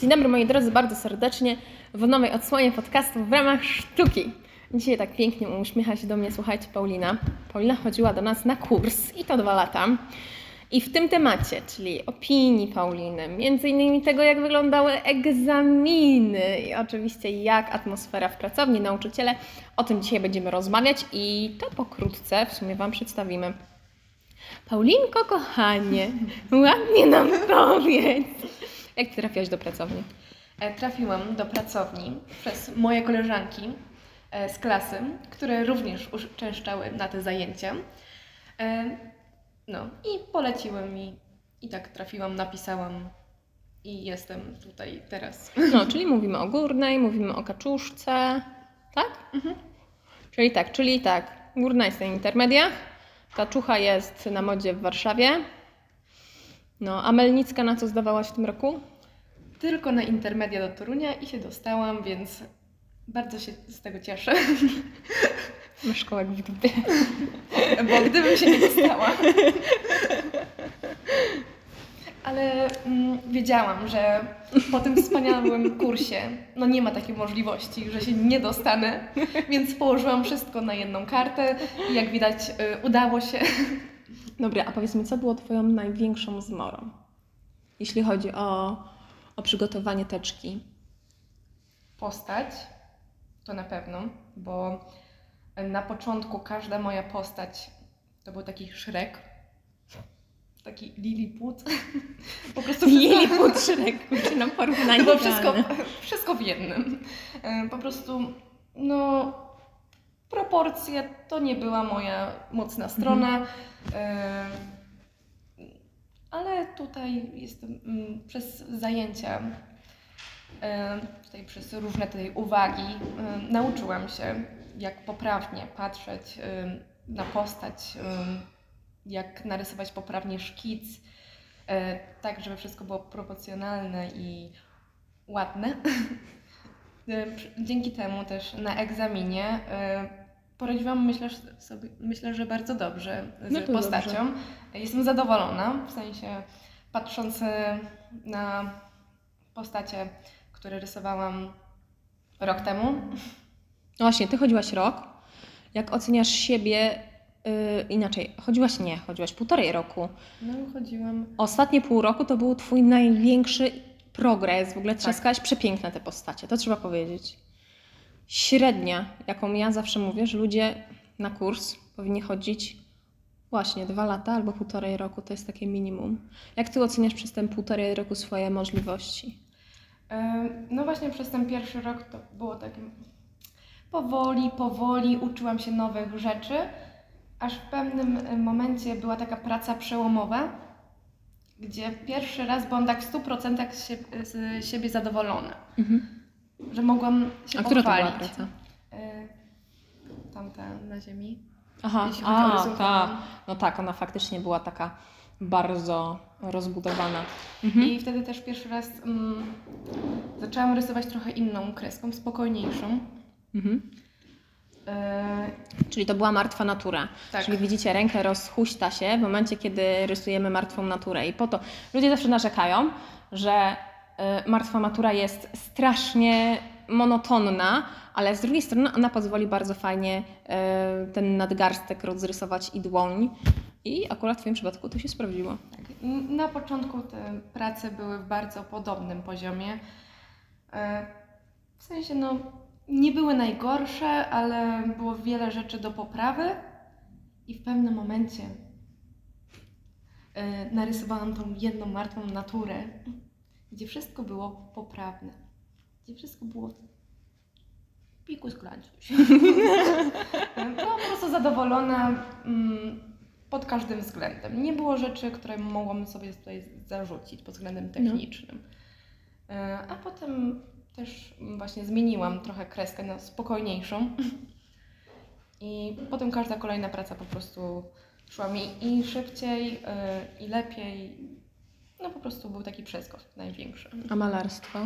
Dzień dobry moi drodzy, bardzo serdecznie w nowej odsłonie podcastu w ramach sztuki. Dzisiaj tak pięknie uśmiecha się do mnie, słuchajcie, Paulina. Paulina chodziła do nas na kurs i to dwa lata. I w tym temacie, czyli opinii Pauliny, między innymi tego, jak wyglądały egzaminy i oczywiście jak atmosfera w pracowni, nauczyciele, o tym dzisiaj będziemy rozmawiać i to pokrótce w sumie Wam przedstawimy. Paulinko, kochanie, ładnie nam powiedz. Jak Ty trafiłaś do pracowni? E, Trafiłam do pracowni przez moje koleżanki e, z klasy, które również uczęszczały na te zajęcia. E, No i poleciły mi i tak trafiłam, napisałam i jestem tutaj teraz. No, czyli mówimy o górnej, mówimy o kaczuszce, tak? Czyli tak, czyli tak, górna jest na intermediach, kaczucha jest na modzie w Warszawie. No, a Melnicka na co zdawałaś w tym roku? Tylko na intermedia do Torunia i się dostałam, więc bardzo się z tego cieszę, Masz szkołę w dupie. bo gdybym się nie dostała. Ale mm, wiedziałam, że po tym wspaniałym kursie no nie ma takiej możliwości, że się nie dostanę, więc położyłam wszystko na jedną kartę i jak widać y, udało się. Dobra, a powiedz mi, co było Twoją największą zmorą, jeśli chodzi o, o przygotowanie teczki? Postać to na pewno, bo na początku każda moja postać to był taki Shrek, taki Lilliput. Po prostu wszystko- Lilliput, Szrek, kurczę, nam porównanie To było wszystko, idealne. wszystko w jednym. E, Po prostu, no, proporcje to nie była moja mocna strona. E, Ale tutaj jestem mm, przez zajęcia, e, tutaj przez różne tutaj uwagi, e, nauczyłam się, jak poprawnie patrzeć na postać, jak narysować poprawnie szkic, tak żeby wszystko było proporcjonalne i ładne. Dzięki temu też na egzaminie poradziłam, myślę, że sobie, myślę, że bardzo dobrze z No postacią. Jestem zadowolona, w sensie patrząc e, na postacie, które rysowałam rok temu. No właśnie, Ty chodziłaś rok. Jak oceniasz siebie yy, inaczej? Chodziłaś nie, chodziłaś półtorej roku. No, chodziłam. Ostatnie pół roku to był Twój największy progres. W ogóle trzaskałaś przepiękne te postacie, to trzeba powiedzieć. Średnia, jaką ja zawsze mówię, że ludzie na kurs powinni chodzić właśnie dwa lata albo półtorej roku, to jest takie minimum. Jak Ty oceniasz przez ten półtorej roku swoje możliwości? E, No właśnie przez ten pierwszy rok to było takie powoli, powoli uczyłam się nowych rzeczy, aż w pewnym e, momencie była taka praca przełomowa, gdzie pierwszy raz byłam tak w 100% z, sie- z siebie zadowolona, że mogłam się A która to pochwalić. była praca? Tamta na ziemi. Aha, Jeśli chodzi o a, ta. No tak, ona faktycznie była taka bardzo rozbudowana. I wtedy też pierwszy raz mm, zaczęłam rysować trochę inną kreską, spokojniejszą. Mhm. E, Czyli to była martwa natura. Tak. Czyli widzicie, rękę rozhuśta się w momencie, kiedy rysujemy martwą naturę. I po to ludzie zawsze narzekają, że y, martwa natura jest strasznie monotonna, ale z drugiej strony ona pozwoli bardzo fajnie y, ten nadgarstek rozrysować i dłoń. I akurat w Twoim przypadku to się sprawdziło. Tak. Na początku te prace były w bardzo podobnym poziomie. E, W sensie, no, nie były najgorsze, ale było wiele rzeczy do poprawy. I w pewnym momencie e, narysowałam tą jedną martwą naturę, gdzie wszystko było poprawne. Gdzie wszystko było piku z. Byłam po prostu zadowolona mm, pod każdym względem. Nie było rzeczy, które mogłam sobie tutaj zarzucić pod względem technicznym. E, A potem też właśnie zmieniłam trochę kreskę na spokojniejszą. I potem każda kolejna praca po prostu szła mi i szybciej, e, i lepiej. No po prostu był taki przeskok największy. A malarstwo?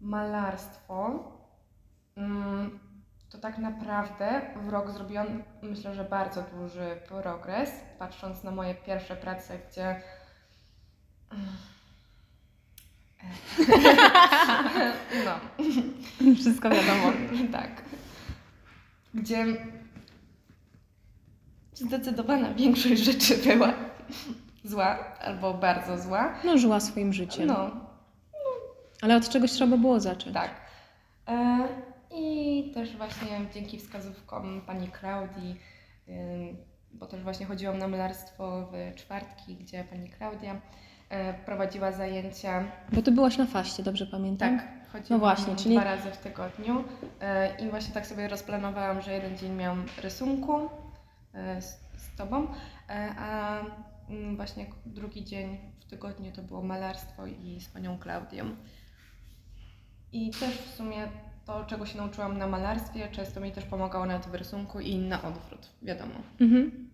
Malarstwo. Mm, to tak naprawdę w rok zrobiłam, myślę, że bardzo duży progres, patrząc na moje pierwsze prace, gdzie No, Wszystko wiadomo. tak. Gdzie zdecydowana większość rzeczy była zła albo bardzo zła. No, żyła swoim życiem. No, Ale od czegoś trzeba było zacząć. tak. E, I też właśnie dzięki wskazówkom pani Klaudii, ym, bo też właśnie chodziłam na malarstwo w czwartki, gdzie pani Klaudia e, prowadziła zajęcia Bo ty byłaś na faście, dobrze pamiętam? Tak, chodziłam No właśnie, czyli- dwa razy w tygodniu e, i właśnie tak sobie rozplanowałam, że jeden dzień miałam rysunku e, z, z Tobą, a właśnie drugi dzień w tygodniu to było malarstwo i z Panią Klaudią. I też w sumie to, czego się nauczyłam na malarstwie, często mi też pomagało nawet w rysunku i na odwrót, wiadomo. Mhm.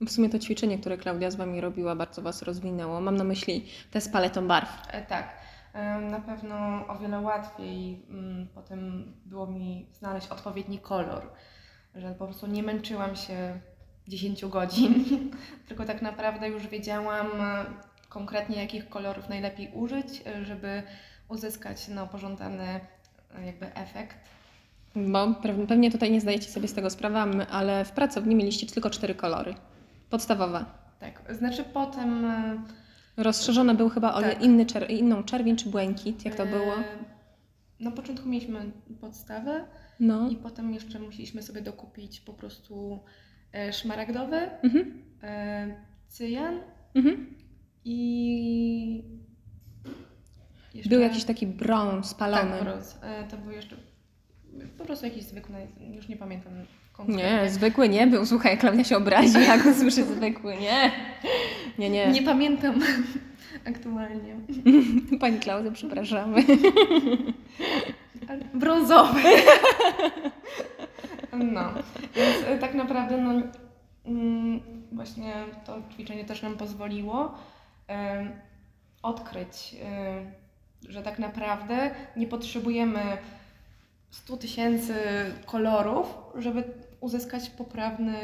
W sumie to ćwiczenie, które Klaudia z Wami robiła, bardzo Was rozwinęło. Mam na myśli te z paletą barw. E, Tak. E, Na pewno o wiele łatwiej mm, potem było mi znaleźć odpowiedni kolor, że po prostu nie męczyłam się 10 godzin, tylko tak naprawdę już wiedziałam e, konkretnie jakich kolorów najlepiej użyć, e, żeby uzyskać no, pożądany e, jakby efekt. Bo pe- pewnie tutaj nie zdajecie sobie z tego sprawy, ale w pracowni mieliście tylko cztery kolory. Podstawowe. Tak, znaczy potem... Rozszerzone był chyba o Tak. inny czer- inną czerwień czy błękit, jak to było? Na początku mieliśmy podstawę, No. I potem jeszcze musieliśmy sobie dokupić po prostu szmaragdowy, Mhm. e, cyjan Mhm. i. Jeszcze... Był jakiś taki brąz spalony. Tak, brąz. E, to był jeszcze. Po prostu jakiś zwykły, już nie pamiętam konkretnie. nie, zwykły nie był. Słuchaj, Klaudia się obrazi, jak usłyszy zwykły. Nie. Nie, nie. Nie pamiętam aktualnie. Pani Klaudia, przepraszamy. Brązowy. No, więc e, tak naprawdę no, mm, właśnie to ćwiczenie też nam pozwoliło odkryć, em, że tak naprawdę nie potrzebujemy 100 tysięcy kolorów, żeby uzyskać poprawny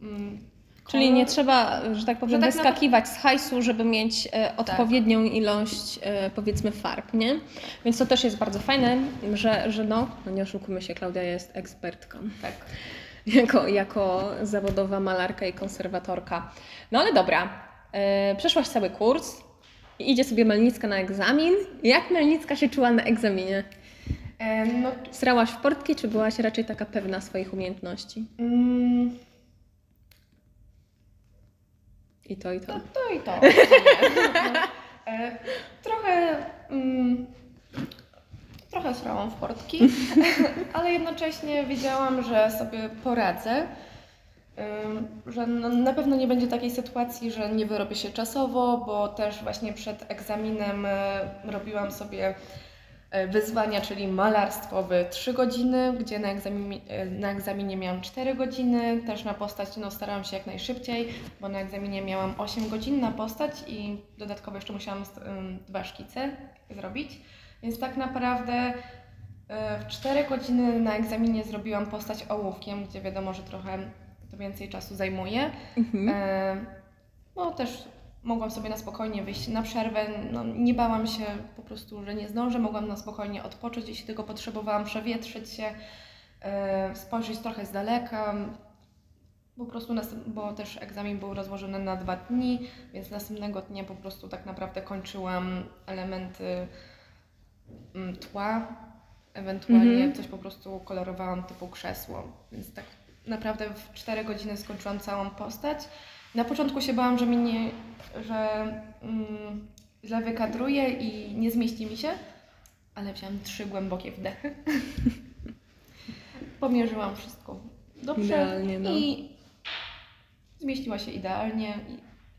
mm, Czyli nie trzeba, że tak powiem, tak wyskakiwać z hajsu, żeby mieć e, odpowiednią ilość, e, powiedzmy, farb, nie? Więc to też jest bardzo fajne, że, że no, no nie oszukujmy się, Klaudia jest ekspertką. Tak. Jako, jako zawodowa malarka i konserwatorka. No ale dobra, e, przeszłaś cały kurs i idzie sobie Melnicka na egzamin. Jak Melnicka się czuła na egzaminie? E, No, Srałaś w portki, czy byłaś raczej taka pewna swoich umiejętności? mm, I to, i to. To, to i to. E, trochę. Mm, trochę srałam w portki, ale jednocześnie wiedziałam, że sobie poradzę. Że no, na pewno nie będzie takiej sytuacji, że nie wyrobię się czasowo, bo też właśnie przed egzaminem e, robiłam sobie wyzwania, czyli malarstwo w 3 godziny, gdzie na egzaminie, na egzaminie miałam 4 godziny, też na postać no, starałam się jak najszybciej, bo na egzaminie miałam 8 godzin na postać i dodatkowo jeszcze musiałam dwa szkice zrobić, więc tak naprawdę y, w 4 godziny na egzaminie zrobiłam postać ołówkiem, gdzie wiadomo, że trochę to więcej czasu zajmuje. Mhm. E, No też mogłam sobie na spokojnie wyjść na przerwę. No, nie bałam się po prostu, że nie zdążę. Mogłam na spokojnie odpocząć, jeśli tylko potrzebowałam, przewietrzyć się, e, spojrzeć trochę z daleka. Po prostu, nas, bo też egzamin był rozłożony na dwa dni, więc następnego dnia po prostu tak naprawdę kończyłam elementy mm, tła, ewentualnie Mhm. coś po prostu kolorowałam typu krzesło. Więc tak naprawdę w 4 godziny skończyłam całą postać. Na początku się bałam, że mi nie, że mm, źle wykadruję i nie zmieści mi się, ale wziąłam trzy głębokie wdechy. Pomierzyłam wszystko dobrze Idealnie, no. i zmieściła się idealnie i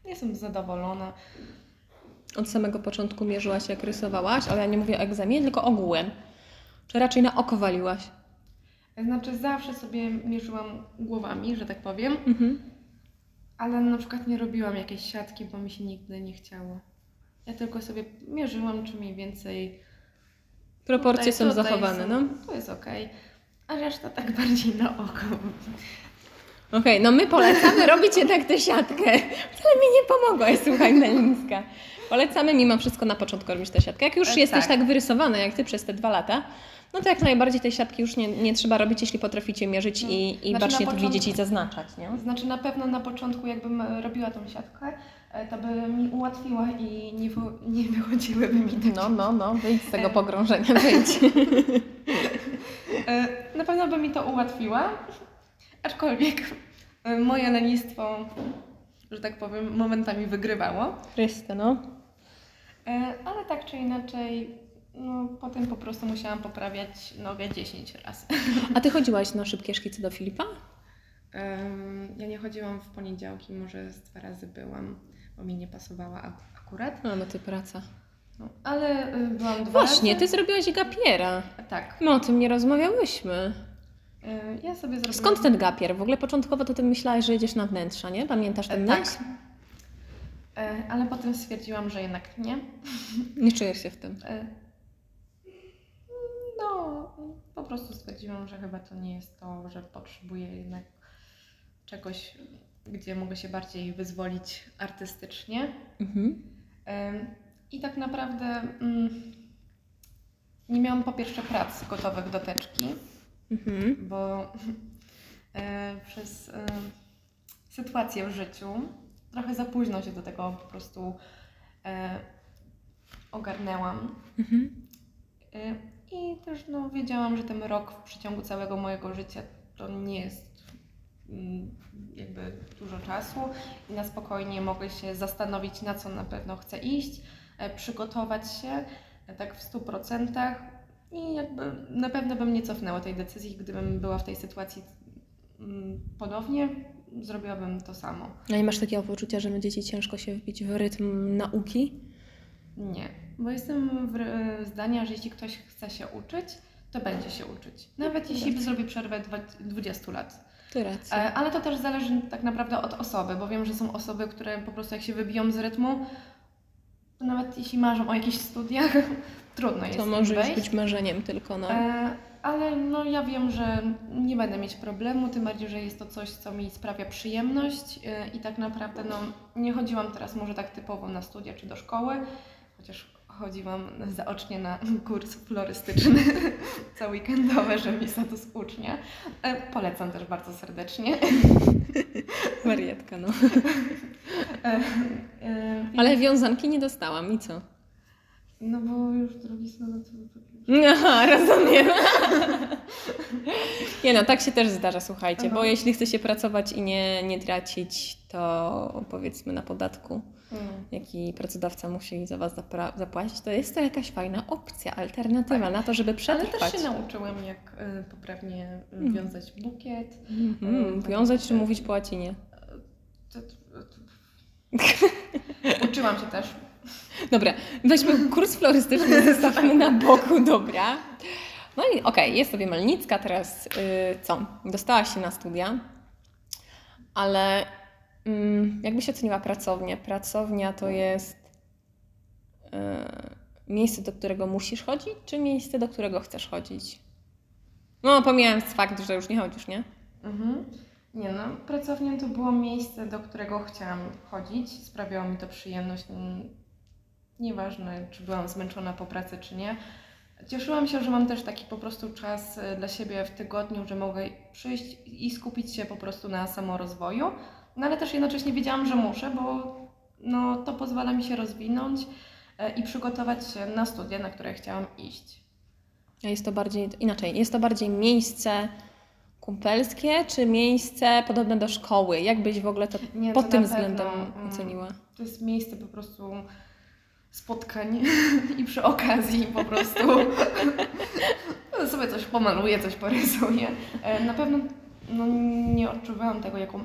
jestem zadowolona. Od samego początku mierzyłaś, jak rysowałaś, ale ja nie mówię o egzaminie, tylko ogółem. Czy raczej na oko waliłaś? Znaczy zawsze sobie mierzyłam głowami, że tak powiem, Mhm. Ale na przykład nie robiłam jakiejś siatki, bo mi się nigdy nie chciało. Ja tylko sobie mierzyłam, czy mniej więcej Proporcje Tutaj- są tutaj zachowane, są- no. To jest okej. A reszta tak bardziej na oko. Okej, no my polecamy robić jednak tę siatkę. Wcale mi nie pomogłaś, słuchaj, Melińska. Polecamy mimo wszystko na początku robić tę siatkę. Jak już E, jesteś tak. tak wyrysowana jak Ty przez te dwa lata, no to jak najbardziej tej siatki już nie, nie trzeba robić, jeśli potraficie mierzyć i, i Znaczy, bacznie to początku- widzieć i zaznaczać, nie? Znaczy na pewno na początku jakbym e, robiła tą siatkę, e, to by mi ułatwiła i nie, wy, nie wychodziłyby mi te No, no, no, wyjdź z tego E. pogrążenia, wyjdź. Na pewno by mi to ułatwiła, aczkolwiek moje lenistwo, że tak powiem, momentami wygrywało. Chryste, no. Ale tak czy inaczej, no, potem po prostu musiałam poprawiać nogę 10 razy. A Ty chodziłaś na szybkie szkice do Filipa? Em, Ja nie chodziłam w poniedziałki, może z dwa razy byłam, bo mi nie pasowała ak- akurat. No, no Ty praca. No, ale y, byłam dwa Właśnie, Ty razy. zrobiłaś gapiera. Tak. No, o tym nie rozmawiałyśmy. Y, Ja sobie zrobiłam... Skąd ten gapier? W ogóle początkowo to Ty myślałaś, że jedziesz na wnętrza, nie? Pamiętasz ten E, tak. E, Ale potem stwierdziłam, że jednak nie. Nie czujesz się w tym. Po prostu stwierdziłam, że chyba to nie jest to, że potrzebuję jednak czegoś, gdzie mogę się bardziej wyzwolić artystycznie. Mhm. I tak naprawdę mm, nie miałam po pierwsze prac gotowych do teczki, Mhm. bo e, przez e, sytuację w życiu trochę za późno się do tego po prostu e, ogarnęłam. Mhm. I też no, wiedziałam, że ten rok w przeciągu całego mojego życia to nie jest mm, jakby dużo czasu i na spokojnie mogę się zastanowić, na co na pewno chcę iść, e, przygotować się e, tak w 100% i jakby na pewno bym nie cofnęła tej decyzji, gdybym była w tej sytuacji mm, ponownie, zrobiłabym to samo. A nie masz takiego poczucia, że będzie Ci ciężko się wbić w rytm nauki? Nie, bo jestem e, zdania, że jeśli ktoś chce się uczyć, to będzie się uczyć. Nawet jeśli Racja. zrobi przerwę dwa- 20 lat. Ty racja. Ale to też zależy tak naprawdę od osoby, bo wiem, że są osoby, które po prostu jak się wybiją z rytmu, to nawet jeśli marzą o jakichś studiach, trudno jest To może już wejść. być marzeniem tylko, no. E, Ale no ja wiem, że nie będę mieć problemu, tym bardziej, że jest to coś, co mi sprawia przyjemność e, i tak naprawdę no, nie chodziłam teraz może tak typowo na studia czy do szkoły, chociaż chodziłam zaocznie na kurs florystyczny co weekendowe, żeby mi status ucznia. E, Polecam też bardzo serdecznie. Wariatka, no. E, e, Ale wiązanki nie dostałam i co? No bo już drugi sezon to... Aha, rozumiem. Nie no, tak się też zdarza, słuchajcie, bo Aha. jeśli chce się pracować i nie, nie tracić, to powiedzmy na podatku, Mm. jaki pracodawca musi za Was zapłacić, to jest to jakaś fajna opcja, alternatywa na to, żeby Ale przetrwać. też się nauczyłam, jak e, poprawnie e, Mm. wiązać bukiet. Mhm, wiązać czy mówić po łacinie? To- to- to- Uczyłam się też. Dobra, weźmy kurs florystyczny, zostawmy na boku, dobra. No i okej, jest sobie Melnicka, teraz yy, co? Dostałaś się na studia, ale jakbyś oceniła pracownię? Pracownia to jest yy, miejsce, do którego musisz chodzić, czy miejsce, do którego chcesz chodzić? No, pomijając fakt, że już nie chodzisz, nie? Mhm. Nie no, pracownia to było miejsce, do którego chciałam chodzić. Sprawiało mi to przyjemność. Mm, Nieważne, czy byłam zmęczona po pracy, czy nie. Cieszyłam się, że mam też taki po prostu czas e, dla siebie w tygodniu, że mogę przyjść i skupić się po prostu na samorozwoju. No ale też jednocześnie wiedziałam, że muszę, bo no, to pozwala mi się rozwinąć e, i przygotować się na studia, na które chciałam iść. A jest to bardziej, inaczej, jest to bardziej miejsce kumpelskie, czy miejsce podobne do szkoły? Jak byś w ogóle to Nie, pod to tym na pewno, względem mm, oceniła? To jest miejsce po prostu spotkań i przy okazji po prostu sobie coś pomaluję, coś porysuję. E, Na pewno no, nie odczuwałam tego jako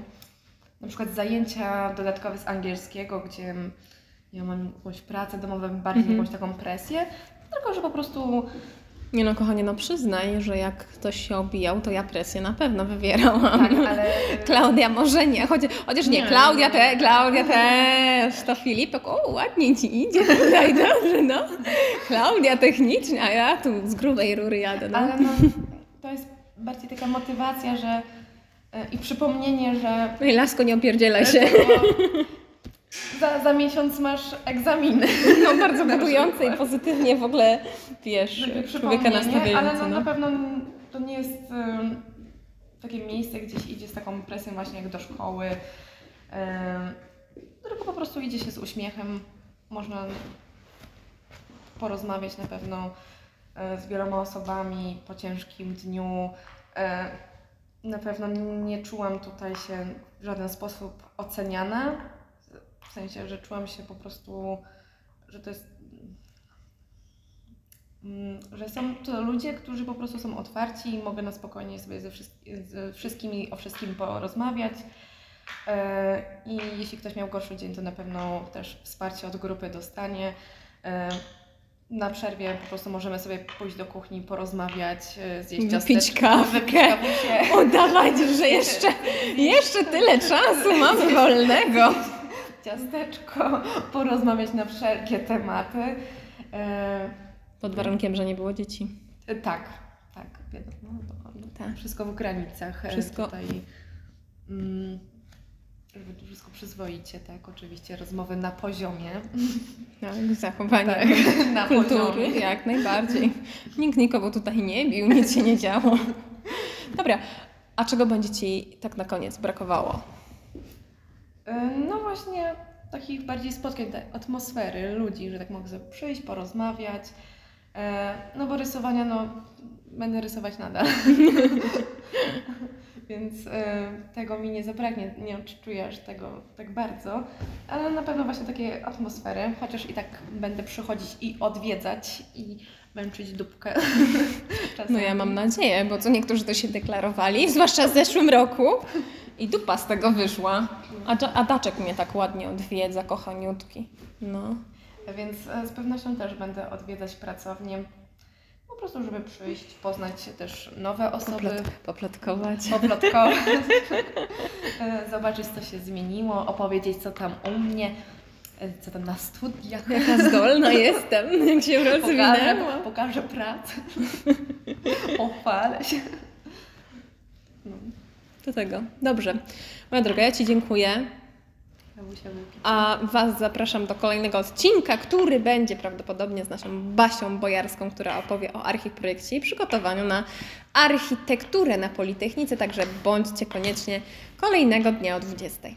na przykład zajęcia dodatkowe z angielskiego, gdzie ja mam jakąś pracę domową, bardziej Mhm. jakąś taką presję, tylko że po prostu Nie no, kochanie, no przyznaj, że jak ktoś się obijał, to ja presję na pewno wywierałam. tak, ale Klaudia może nie, chociaż, chociaż nie, Nie, Klaudia, nie, te. Klaudia też, to Filipek, o ładnie Ci idzie tutaj, dobrze, no. Klaudia techniczna, a ja tu z grubej rury jadę, no. ale no, to jest bardziej taka motywacja, że i przypomnienie, że No i lasko, nie opierdzielaj się. Dlatego za, za miesiąc masz egzaminy. No bardzo budujące i pozytywnie w ogóle, wiesz, człowieka nastawiające. Ale no, no. na pewno to nie jest ym, takie miejsce, gdzieś idzie z taką presją właśnie jak do szkoły, ym, tylko po prostu idzie się z uśmiechem, można porozmawiać na pewno e, z wieloma osobami po ciężkim dniu. E, Na pewno nie czułam tutaj się w żaden sposób oceniana, w sensie, że czułam się po prostu, że to jest Mm, że są to ludzie, którzy po prostu są otwarci i mogę na spokojnie sobie ze, wszystk- ze wszystkimi o wszystkim porozmawiać. E, I jeśli ktoś miał gorszy dzień, to na pewno też wsparcie od grupy dostanie. Na przerwie po prostu możemy sobie pójść do kuchni, porozmawiać, e, zjeść ciasteczko, kawkę. wypić kawusię. Udawać, że jeszcze, jeszcze tyle czasu mamy wolnego. ciasteczko, porozmawiać na wszelkie tematy. E, Pod warunkiem, że nie było dzieci. E, Tak, tak. No, no, Tak. Wszystko w granicach. Wszystko- Tutaj, mm, żeby to wszystko przyzwoicie, tak, oczywiście, rozmowy na poziomie. Tak, zachowanie Tak, na kultury, poziomie. jak najbardziej. Nikt nikogo tutaj nie bił, nic się nie działo. Dobra, a czego będzie Ci tak na koniec brakowało? E, No właśnie takich bardziej spotkań, tej atmosfery, ludzi, że tak mogę przyjść, porozmawiać. E, No bo rysowania, no będę rysować nadal. Więc e, tego mi nie zabraknie, nie odczuję aż tego tak bardzo, ale na pewno właśnie takiej atmosfery, chociaż i tak będę przychodzić i odwiedzać i męczyć dupkę. No ja mam nadzieję, bo co niektórzy to się deklarowali, zwłaszcza w zeszłym roku. I dupa z tego wyszła. A, a Daczek mnie tak ładnie odwiedza, kochaniutki. No. Więc e, z pewnością też będę odwiedzać pracownię. Po prostu, żeby przyjść, poznać też nowe osoby, Poplot, poplotkować. poplotkować, e, zobaczyć co się zmieniło, opowiedzieć co tam u mnie, e, co tam na studiach. Jaka zdolna jestem, jak się Pokażę, rozwinęła. pokażę pracę. Pochwalę się. No, Do tego. Dobrze. Moja droga, ja Ci dziękuję. A Was zapraszam do kolejnego odcinka, który będzie prawdopodobnie z naszą Basią Bojarską, która opowie o archiprojekcie i przygotowaniu na architekturę na Politechnice. Także bądźcie koniecznie kolejnego dnia o 20.